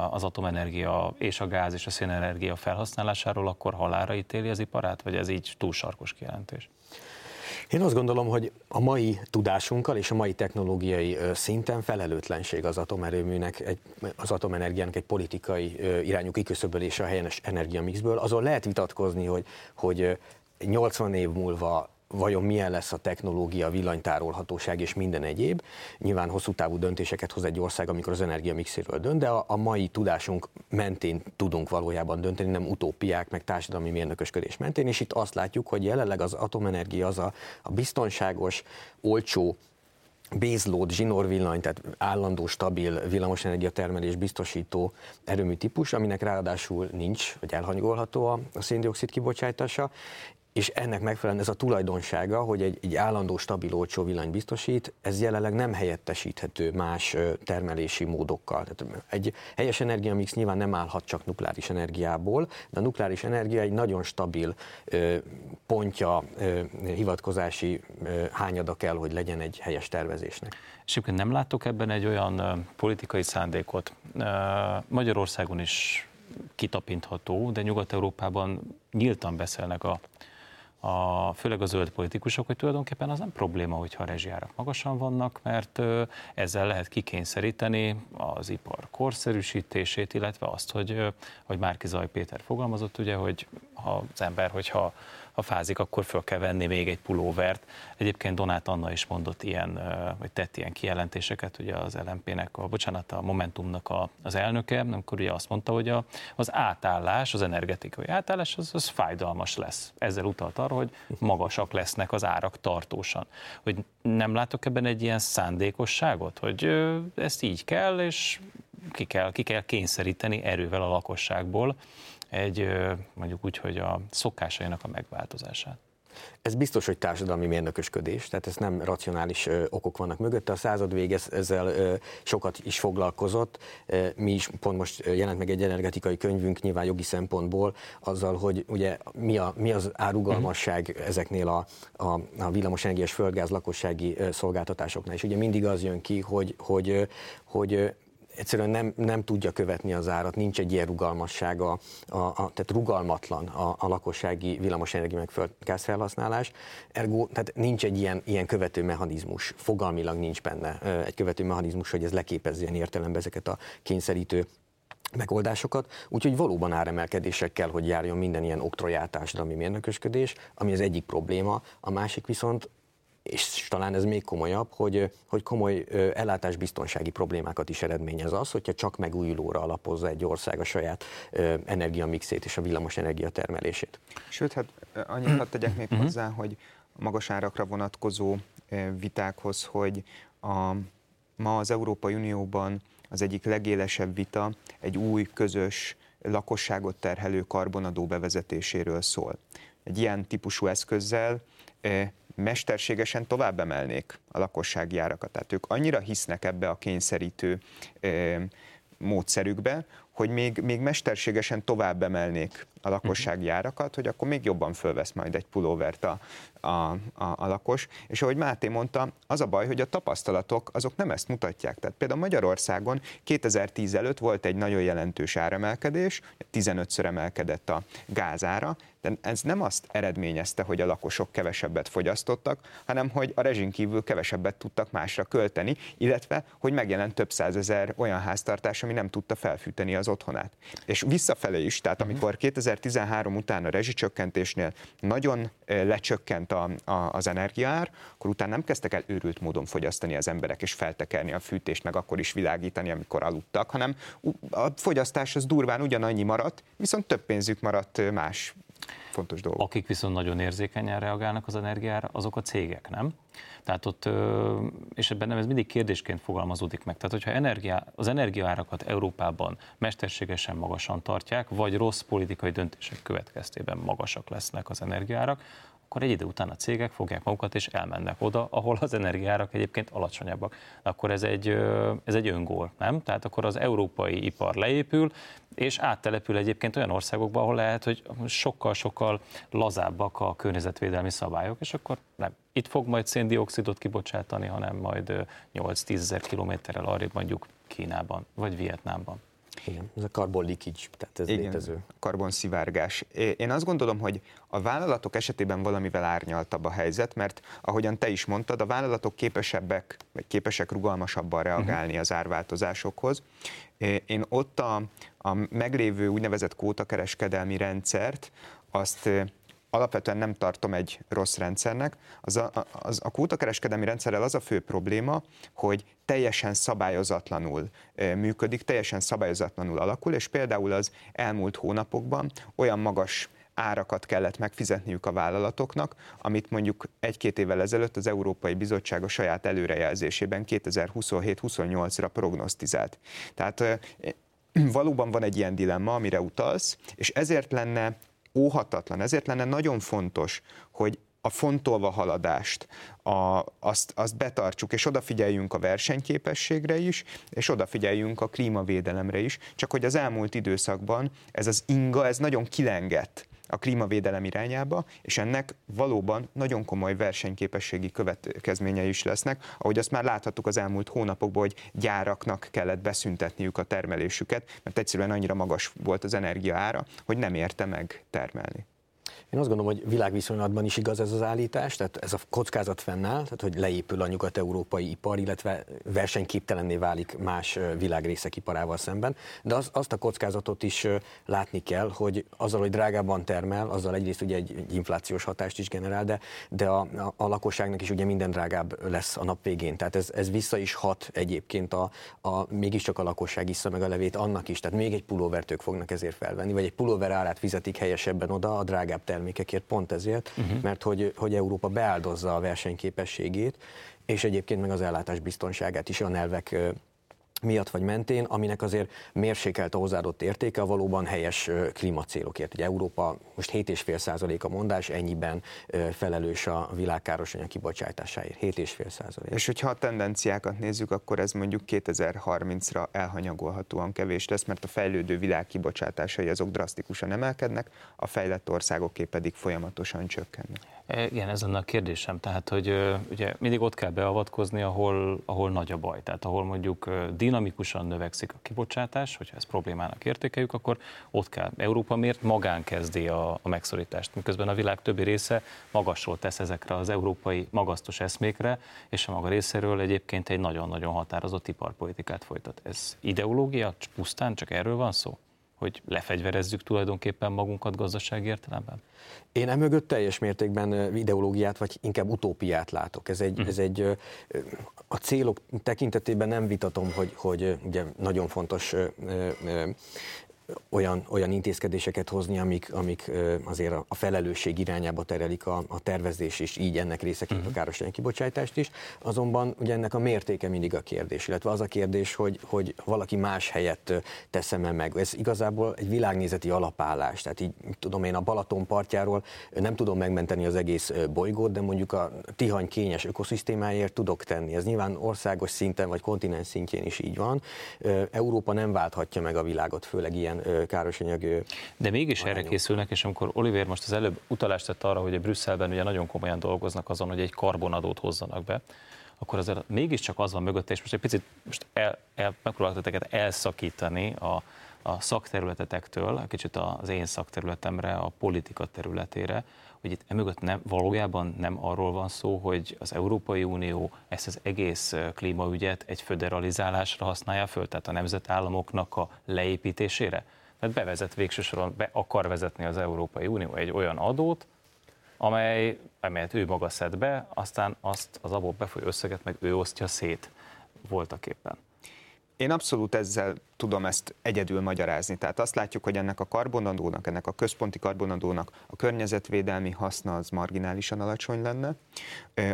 az atomenergia és a gáz és a szénenergia felhasználásáról, akkor halára ítéli az iparát, vagy ez így túl sarkos kijelentés? Én azt gondolom, hogy a mai tudásunkkal és a mai technológiai szinten felelőtlenség az atomerőműnek, egy, az atomenergiának egy politikai irányú kiküszöbölése a helyenes energiamixből. Azon lehet vitatkozni, hogy, hogy 80 év múlva vajon milyen lesz a technológia, villanytárolhatóság és minden egyéb. Nyilván hosszú távú döntéseket hoz egy ország, amikor az energiamixéről dönt, de a, a mai tudásunk mentén tudunk valójában dönteni, nem utópiák, meg társadalmi mérnökösködés mentén, és itt azt látjuk, hogy jelenleg az atomenergia az a, a biztonságos, olcsó, baseload, zsinórvillany, tehát állandó, stabil villamosenergia termelés biztosító erőmű típus, aminek ráadásul nincs, vagy elhanyagolható a széndiokszid kibocsátása, és ennek megfelelően ez a tulajdonsága, hogy egy, egy állandó, stabil, olcsó villany biztosít, ez jelenleg nem helyettesíthető más termelési módokkal. Tehát egy helyes energiamix nyilván nem állhat csak nukleáris energiából, de a nukleáris energia egy nagyon stabil pontja, hivatkozási hányada kell, hogy legyen egy helyes tervezésnek. És egyébként nem látok ebben egy olyan politikai szándékot. Magyarországon is kitapintható, de Nyugat-Európában nyíltan beszélnek a a, főleg a zöld politikusok, hogy tulajdonképpen az nem probléma, hogyha a rezsijárak magasan vannak, mert ezzel lehet kikényszeríteni az ipar korszerűsítését, illetve azt, hogy, hogy Márki Zaj Péter fogalmazott, ugye, hogy ha az ember, hogyha ha fázik, akkor föl kell venni még egy pulóvert. Egyébként Donát Anna is mondott ilyen, vagy tett ilyen kijelentéseket, ugye az LMP-nek, a, bocsánat, a Momentumnak a, az elnöke, amikor ugye azt mondta, hogy a, az átállás, az energetikai átállás, az, az fájdalmas lesz. Ezzel utalt arra, hogy magasak lesznek az árak tartósan. Hogy nem látok ebben egy ilyen szándékosságot, hogy ezt így kell, és ki kell, ki kell kényszeríteni erővel a lakosságból egy mondjuk úgy, hogy a szokásainak a megváltozását. Ez biztos, hogy társadalmi mérnökösködés, tehát ez nem racionális okok vannak mögötte. A század vég ezzel sokat is foglalkozott. Mi is pont most jelent meg egy energetikai könyvünk nyilván jogi szempontból azzal, hogy ugye mi, a, mi az árugalmasság uh-huh. ezeknél a, a, a villamosenergiás földgáz lakossági szolgáltatásoknál. És ugye mindig az jön ki, hogy, hogy, hogy egyszerűen nem, nem tudja követni az árat, nincs egy ilyen rugalmassága, a, a, tehát rugalmatlan a, a lakossági villamosenergia meg gázfelhasználás, ergo tehát nincs egy ilyen, ilyen követő mechanizmus, fogalmilag nincs benne egy követő mechanizmus, hogy ez leképezzen értelembe ezeket a kényszerítő megoldásokat, úgyhogy valóban áremelkedésekkel, hogy járjon minden ilyen oktroját társadalmi mérnökösködés, ami az egyik probléma, a másik viszont és talán ez még komolyabb, hogy, hogy komoly ellátásbiztonsági problémákat is eredményez az, hogyha csak megújulóra alapozza egy ország a saját energiamixét és a villamos energiatermelését. Sőt, hát annyit hadd tegyek még mhm. hozzá, hogy a magas árakra vonatkozó vitákhoz, hogy a, ma az Európai Unióban az egyik legélesebb vita egy új közös lakosságot terhelő karbonadó bevezetéséről szól. Egy ilyen típusú eszközzel mesterségesen tovább emelnék a lakossági árakat. Tehát ők annyira hisznek ebbe a kényszerítő módszerükbe, hogy még, még mesterségesen tovább emelnék a lakossági árakat, hogy akkor még jobban fölvesz majd egy pulóvert a, a, a, a lakos. És ahogy Máté mondta, az a baj, hogy a tapasztalatok azok nem ezt mutatják. Tehát például Magyarországon 2010 előtt volt egy nagyon jelentős áremelkedés, 15-ször emelkedett a gázára, de ez nem azt eredményezte, hogy a lakosok kevesebbet fogyasztottak, hanem hogy a rezsin kívül kevesebbet tudtak másra költeni, illetve hogy megjelent több százezer olyan háztartás, ami nem tudta felfűteni az otthonát. És visszafelé is, tehát amikor 2013 után a rezsicsökkentésnél nagyon lecsökkent a, a, az energiaár, akkor utána nem kezdtek el őrült módon fogyasztani az emberek, és feltekerni a fűtést, meg akkor is világítani, amikor aludtak, hanem a fogyasztás az durván ugyanannyi maradt, viszont több pénzük maradt más fontos dolgok. Akik viszont nagyon érzékenyen reagálnak az energiára, azok a cégek, nem? Tehát ott, és ebben nem ez mindig kérdésként fogalmazódik meg. Tehát, hogyha energia, az energiaárakat Európában mesterségesen magasan tartják, vagy rossz politikai döntések következtében magasak lesznek az energiaárak, akkor egy idő után a cégek fogják magukat és elmennek oda, ahol az energiárak egyébként alacsonyabbak. Akkor ez egy, ez egy öngól, nem? Tehát akkor az európai ipar leépül, és áttelepül egyébként olyan országokba, ahol lehet, hogy sokkal-sokkal lazábbak a környezetvédelmi szabályok, és akkor nem itt fog majd széndiokszidot kibocsátani, hanem majd 8-10 ezer kilométerrel arrébb mondjuk Kínában vagy Vietnámban. Igen, ez a carbon leakage, tehát ez Igen, létező. karbonszivárgás. Én azt gondolom, hogy a vállalatok esetében valamivel árnyaltabb a helyzet, mert ahogyan te is mondtad, a vállalatok képesebbek, vagy képesek rugalmasabban reagálni uh-huh. az árváltozásokhoz. Én ott a, a meglévő úgynevezett kótakereskedelmi rendszert, azt alapvetően nem tartom egy rossz rendszernek. Az a, az, a kótakereskedelmi rendszerrel az a fő probléma, hogy teljesen szabályozatlanul működik, teljesen szabályozatlanul alakul, és például az elmúlt hónapokban olyan magas árakat kellett megfizetniük a vállalatoknak, amit mondjuk egy-két évvel ezelőtt az Európai Bizottság a saját előrejelzésében 2027-28-ra prognosztizált. Tehát valóban van egy ilyen dilemma, amire utalsz, és ezért lenne óhatatlan. Ezért lenne nagyon fontos, hogy a fontolva haladást, a, azt, azt betartsuk, és odafigyeljünk a versenyképességre is, és odafigyeljünk a klímavédelemre is, csak hogy az elmúlt időszakban ez az inga, ez nagyon kilengett a klímavédelem irányába, és ennek valóban nagyon komoly versenyképességi következményei is lesznek, ahogy azt már láthattuk az elmúlt hónapokban, hogy gyáraknak kellett beszüntetniük a termelésüket, mert egyszerűen annyira magas volt az energia ára, hogy nem érte meg termelni. Én azt gondolom, hogy világviszonylatban is igaz ez az állítás, tehát ez a kockázat fennáll, tehát hogy leépül a nyugat-európai ipar, illetve versenyképtelenné válik más világrészek iparával szemben, de az, azt a kockázatot is látni kell, hogy azzal, hogy drágában termel, azzal egyrészt ugye egy, egy inflációs hatást is generál, de, de a, a, a lakosságnak is ugye minden drágább lesz a nap végén. Tehát ez, ez vissza is hat egyébként a, a mégiscsak a lakosság iszza meg a levét annak is, tehát még egy pulóvert ők fognak ezért felvenni, vagy egy pulóver árát fizetik helyesebben oda a drágább termel termékekért pont ezért, uh-huh. mert hogy, hogy Európa beáldozza a versenyképességét, és egyébként meg az ellátás biztonságát is a nelvek miatt vagy mentén, aminek azért mérsékelt a hozzáadott értéke a valóban helyes klímacélokért. Ugye Európa most 7,5% a mondás, ennyiben felelős a világ károsanyag kibocsátásáért. 7,5%. És hogyha a tendenciákat nézzük, akkor ez mondjuk 2030-ra elhanyagolhatóan kevés lesz, mert a fejlődő világ kibocsátásai azok drasztikusan emelkednek, a fejlett országoké pedig folyamatosan csökkennek. E, igen, ez lenne a kérdésem. Tehát, hogy ugye mindig ott kell beavatkozni, ahol, ahol nagy a baj. Tehát, ahol mondjuk dinamikusan növekszik a kibocsátás, hogyha ezt problémának értékeljük, akkor ott kell. Európa miért magán kezdi a, a megszorítást, miközben a világ többi része magasról tesz ezekre az európai magasztos eszmékre, és a maga részéről egyébként egy nagyon-nagyon határozott iparpolitikát folytat. Ez ideológia, pusztán csak erről van szó? Hogy lefegyverezzük tulajdonképpen magunkat gazdasági értelemben? Én emögött teljes mértékben ideológiát, vagy inkább utópiát látok. Ez egy, mm. ez egy a célok tekintetében nem vitatom, hogy, hogy ugye nagyon fontos olyan, olyan intézkedéseket hozni, amik, amik azért a felelősség irányába terelik a, a tervezés, és így ennek részeként uh-huh. a károsanyag kibocsátást is. Azonban ugye ennek a mértéke mindig a kérdés, illetve az a kérdés, hogy, hogy valaki más helyett teszem -e meg. Ez igazából egy világnézeti alapállás. Tehát így tudom én a Balaton partjáról nem tudom megmenteni az egész bolygót, de mondjuk a Tihany kényes ökoszisztémáért tudok tenni. Ez nyilván országos szinten vagy kontinens szintjén is így van. Európa nem válthatja meg a világot, főleg ilyen ilyen károsanyag. De mégis arányok. erre készülnek, és amikor Oliver most az előbb utalást tett arra, hogy a Brüsszelben ugye nagyon komolyan dolgoznak azon, hogy egy karbonadót hozzanak be, akkor azért mégiscsak az van mögötte, és most egy picit most el, el, megpróbáltak elszakítani a, a szakterületetektől, kicsit az én szakterületemre, a politika területére, hogy itt emögött nem, valójában nem arról van szó, hogy az Európai Unió ezt az egész klímaügyet egy föderalizálásra használja föl, tehát a nemzetállamoknak a leépítésére. Tehát bevezet végső soron, be akar vezetni az Európai Unió egy olyan adót, amely, amelyet ő maga szed be, aztán azt az abból befolyó összeget meg ő osztja szét voltak éppen. Én abszolút ezzel tudom ezt egyedül magyarázni. Tehát azt látjuk, hogy ennek a karbonadónak, ennek a központi karbonadónak a környezetvédelmi haszna az marginálisan alacsony lenne.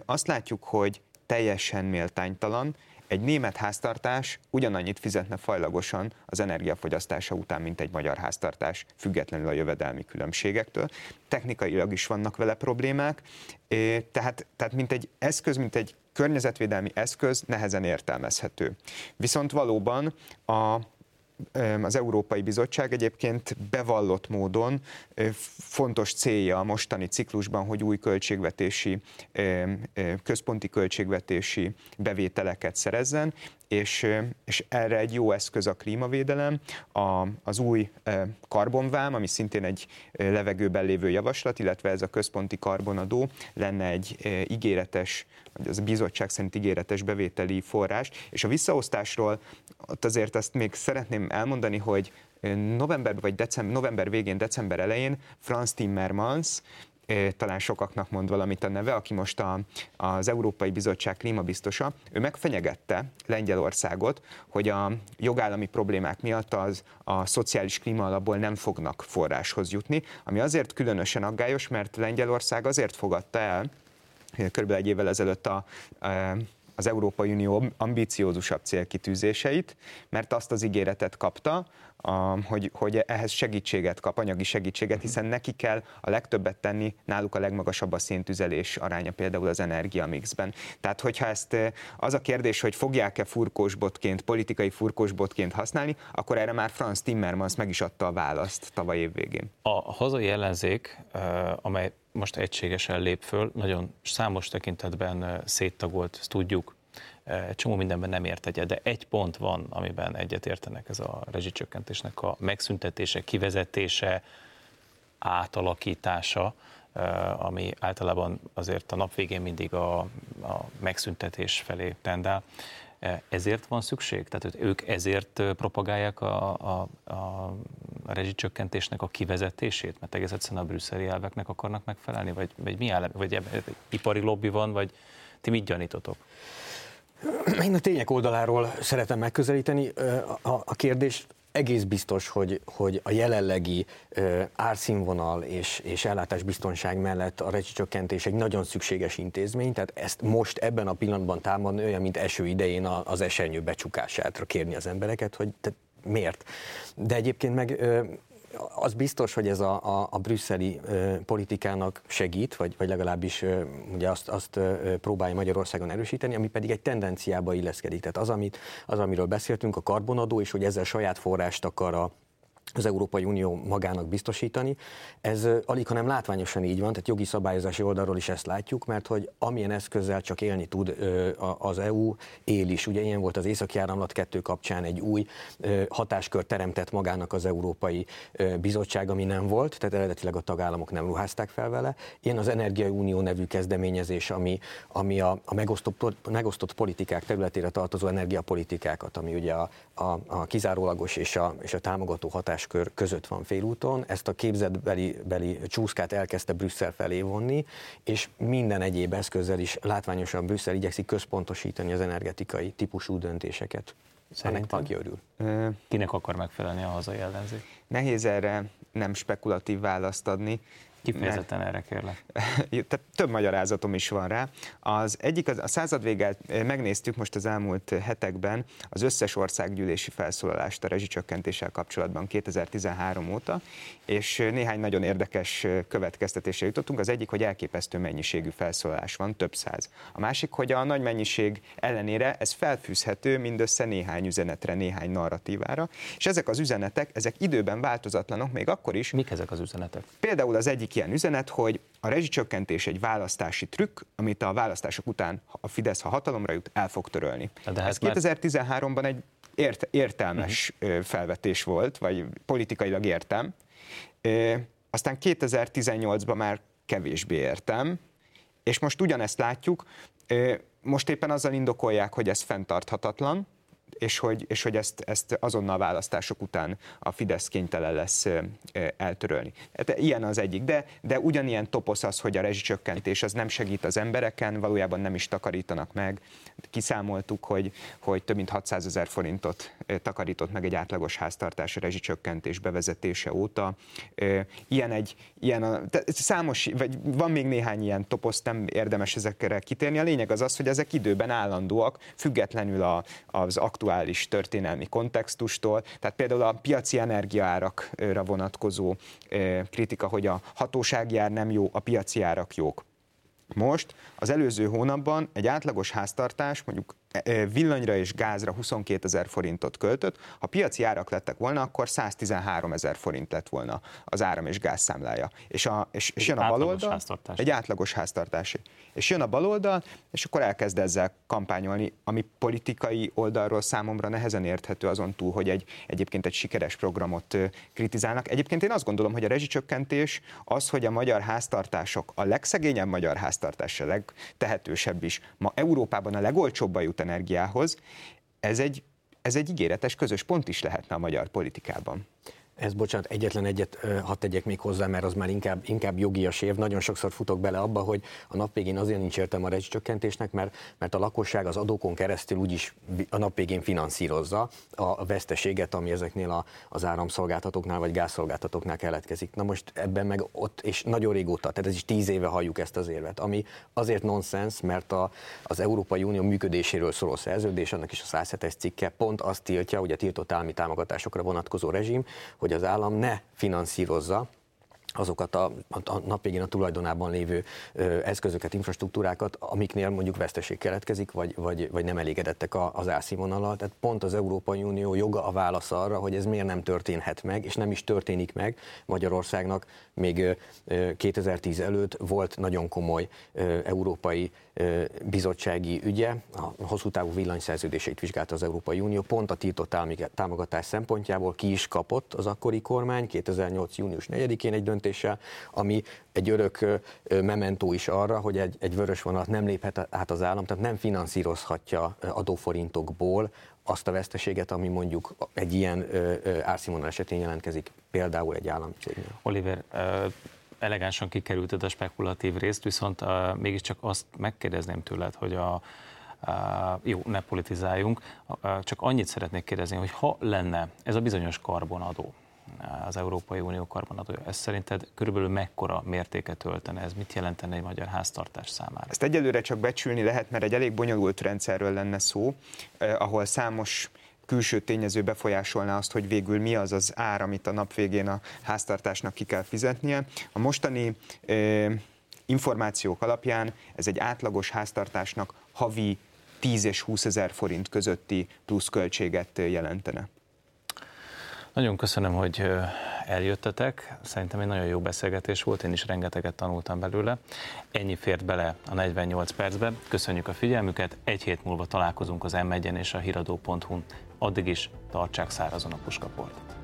Azt látjuk, hogy teljesen méltánytalan, egy német háztartás ugyanannyit fizetne fajlagosan az energiafogyasztása után, mint egy magyar háztartás, függetlenül a jövedelmi különbségektől. Technikailag is vannak vele problémák, tehát, tehát mint egy eszköz, mint egy környezetvédelmi eszköz nehezen értelmezhető. Viszont valóban a az Európai Bizottság egyébként bevallott módon fontos célja a mostani ciklusban, hogy új költségvetési, központi költségvetési bevételeket szerezzen, és, és erre egy jó eszköz a klímavédelem, a, az új karbonvám, ami szintén egy levegőben lévő javaslat, illetve ez a központi karbonadó lenne egy ígéretes, vagy az a bizottság szerint ígéretes bevételi forrás, és a visszaosztásról ott azért azt még szeretném elmondani, hogy november vagy december, november végén, december elején Franz Timmermans talán sokaknak mond valamit a neve, aki most a, az Európai Bizottság klímabiztosa, ő megfenyegette Lengyelországot, hogy a jogállami problémák miatt az a szociális klímaalapból nem fognak forráshoz jutni, ami azért különösen aggályos, mert Lengyelország azért fogadta el, kb. egy évvel ezelőtt a, a az Európai Unió ambíciózusabb célkitűzéseit, mert azt az ígéretet kapta, hogy, hogy ehhez segítséget kap, anyagi segítséget, mhm. hiszen neki kell a legtöbbet tenni, náluk a legmagasabb a széntüzelés aránya például az energiamixben. Tehát, hogyha ezt az a kérdés, hogy fogják-e furkósbotként, politikai furkósbotként használni, akkor erre már Franz Timmermans meg is adta a választ tavaly év végén. A hazai ellenzék, amely most egységesen lép föl, nagyon számos tekintetben széttagolt, ezt tudjuk, csomó mindenben nem ért egyet, de egy pont van, amiben egyet értenek, ez a rezsicsökkentésnek a megszüntetése, kivezetése, átalakítása, ami általában azért a nap végén mindig a, a megszüntetés felé tendál. Ezért van szükség? Tehát ők ezért propagálják a, a, a rezsicsökkentésnek a kivezetését? Mert egész egyszerűen a brüsszeli elveknek akarnak megfelelni? Vagy, vagy mi áll, vagy ipari lobby van, vagy ti mit gyanítotok? Én a tények oldaláról szeretem megközelíteni a, a kérdést. Egész biztos, hogy, hogy a jelenlegi árszínvonal és, és ellátásbiztonság mellett a rezsicsökkentés egy nagyon szükséges intézmény, tehát ezt most ebben a pillanatban támadni olyan, mint eső idején az esernyő becsukására kérni az embereket, hogy te miért. De egyébként meg az biztos, hogy ez a, a, a brüsszeli politikának segít, vagy, vagy legalábbis ugye azt, azt próbálja Magyarországon erősíteni, ami pedig egy tendenciába illeszkedik. Tehát az, amit, az, amiről beszéltünk, a karbonadó, és hogy ezzel saját forrást akar a, az Európai Unió magának biztosítani. Ez alig, hanem látványosan így van, tehát jogi szabályozási oldalról is ezt látjuk, mert hogy amilyen eszközzel csak élni tud az EU, él is. Ugye ilyen volt az északi áramlat 2 kapcsán egy új hatáskör teremtett magának az Európai Bizottság, ami nem volt, tehát eredetileg a tagállamok nem ruházták fel vele. Ilyen az Energiai Unió nevű kezdeményezés, ami, ami a, a megosztott, megosztott politikák területére tartozó energiapolitikákat, ami ugye a, a, a kizárólagos és a, és a támogató hatás hatáskör között van félúton, ezt a képzetbeli beli csúszkát elkezdte Brüsszel felé vonni, és minden egyéb eszközzel is látványosan Brüsszel igyekszik központosítani az energetikai típusú döntéseket. Szerintem örül. Kinek akar megfelelni a hazai ellenzék? Nehéz erre nem spekulatív választ adni. Kifejezetten erre kérlek. [laughs] Tehát több magyarázatom is van rá. Az egyik, az, a század véget eh, megnéztük most az elmúlt hetekben az összes országgyűlési felszólalást a rezsicsökkentéssel kapcsolatban 2013 óta, és néhány nagyon érdekes következtetésre jutottunk. Az egyik, hogy elképesztő mennyiségű felszólalás van, több száz. A másik, hogy a nagy mennyiség ellenére ez felfűzhető mindössze néhány üzenetre, néhány narratívára, és ezek az üzenetek, ezek időben változatlanok, még akkor is. Mik ezek az üzenetek? Például az egyik egyik ilyen üzenet, hogy a rezsicsökkentés egy választási trükk, amit a választások után a Fidesz, ha hatalomra jut, el fog törölni. De hát Ez 2013-ban egy ért, értelmes uh-huh. felvetés volt, vagy politikailag értem. Aztán 2018-ban már kevésbé értem, és most ugyanezt látjuk, most éppen azzal indokolják, hogy ez fenntarthatatlan, és hogy, és hogy ezt, ezt azonnal választások után a Fidesz kénytelen lesz eltörölni. Hát ilyen az egyik, de, de ugyanilyen toposz az, hogy a rezsicsökkentés az nem segít az embereken, valójában nem is takarítanak meg. Kiszámoltuk, hogy, hogy több mint 600 ezer forintot takarított meg egy átlagos háztartás rezsicsökkentés bevezetése óta. Ilyen egy, ilyen a, számos, vagy van még néhány ilyen toposz, nem érdemes ezekre kitérni. A lényeg az az, hogy ezek időben állandóak, függetlenül a, az aktuális történelmi kontextustól. Tehát például a piaci energiaárakra vonatkozó kritika, hogy a hatósági ár nem jó, a piaci árak jók. Most az előző hónapban egy átlagos háztartás mondjuk villanyra és gázra 22 ezer forintot költött, ha piaci árak lettek volna, akkor 113 ezer forint lett volna az áram és gázszámlája. És, a, és, és jön a baloldal, egy átlagos háztartási. És jön a baloldal, és akkor elkezd ezzel kampányolni, ami politikai oldalról számomra nehezen érthető azon túl, hogy egy, egyébként egy sikeres programot kritizálnak. Egyébként én azt gondolom, hogy a rezsicsökkentés az, hogy a magyar háztartások, a legszegényebb magyar háztartás, a legtehetősebb is, ma Európában a legolcsóbban jut energiához, ez egy, ez egy ígéretes közös pont is lehetne a magyar politikában. Ez bocsánat, egyetlen egyet hadd tegyek még hozzá, mert az már inkább, inkább jogias év. Nagyon sokszor futok bele abba, hogy a nap végén azért nincs értelme a rezsicsökkentésnek, mert, mert a lakosság az adókon keresztül úgyis a nap végén finanszírozza a veszteséget, ami ezeknél a, az áramszolgáltatóknál vagy gázszolgáltatóknál keletkezik. Na most ebben meg ott, és nagyon régóta, tehát ez is tíz éve halljuk ezt az érvet, ami azért nonsens, mert a, az Európai Unió működéséről szóló szerződés, annak is a 107-es cikke pont azt tiltja, hogy a tiltott állami támogatásokra vonatkozó rezsim, hogy az állam ne finanszírozza azokat a, a nap végén a tulajdonában lévő eszközöket, infrastruktúrákat, amiknél mondjuk veszteség keletkezik, vagy, vagy, vagy nem elégedettek a, az árszínvonalal. Tehát pont az Európai Unió joga a válasz arra, hogy ez miért nem történhet meg, és nem is történik meg. Magyarországnak még ö, 2010 előtt volt nagyon komoly európai bizottsági ügye, a hosszú távú villanyszerződéseit vizsgálta az Európai Unió, pont a tiltott támogatás szempontjából ki is kapott az akkori kormány 2008. június 4-én egy döntést, döntéssel, ami egy örök mementó is arra, hogy egy, egy vörös vonalat nem léphet át az állam, tehát nem finanszírozhatja adóforintokból azt a veszteséget, ami mondjuk egy ilyen árszínvonal esetén jelentkezik, például egy állami cégnél. Oliver, elegánsan kikerülted a spekulatív részt, viszont uh, mégiscsak azt megkérdezném tőled, hogy a, uh, jó, ne politizáljunk, uh, csak annyit szeretnék kérdezni, hogy ha lenne ez a bizonyos karbonadó, az Európai Unió karbonadója. Ez szerinted körülbelül mekkora mértéket öltene? Ez mit jelentene egy magyar háztartás számára? Ezt egyelőre csak becsülni lehet, mert egy elég bonyolult rendszerről lenne szó, eh, ahol számos külső tényező befolyásolná azt, hogy végül mi az az ár, amit a nap végén a háztartásnak ki kell fizetnie. A mostani eh, információk alapján ez egy átlagos háztartásnak havi 10 és 20 ezer forint közötti pluszköltséget jelentene. Nagyon köszönöm, hogy eljöttetek. Szerintem egy nagyon jó beszélgetés volt, én is rengeteget tanultam belőle. Ennyi fért bele a 48 percbe. Köszönjük a figyelmüket. Egy hét múlva találkozunk az m és a hiradó.hu-n. Addig is tartsák szárazon a puskaport.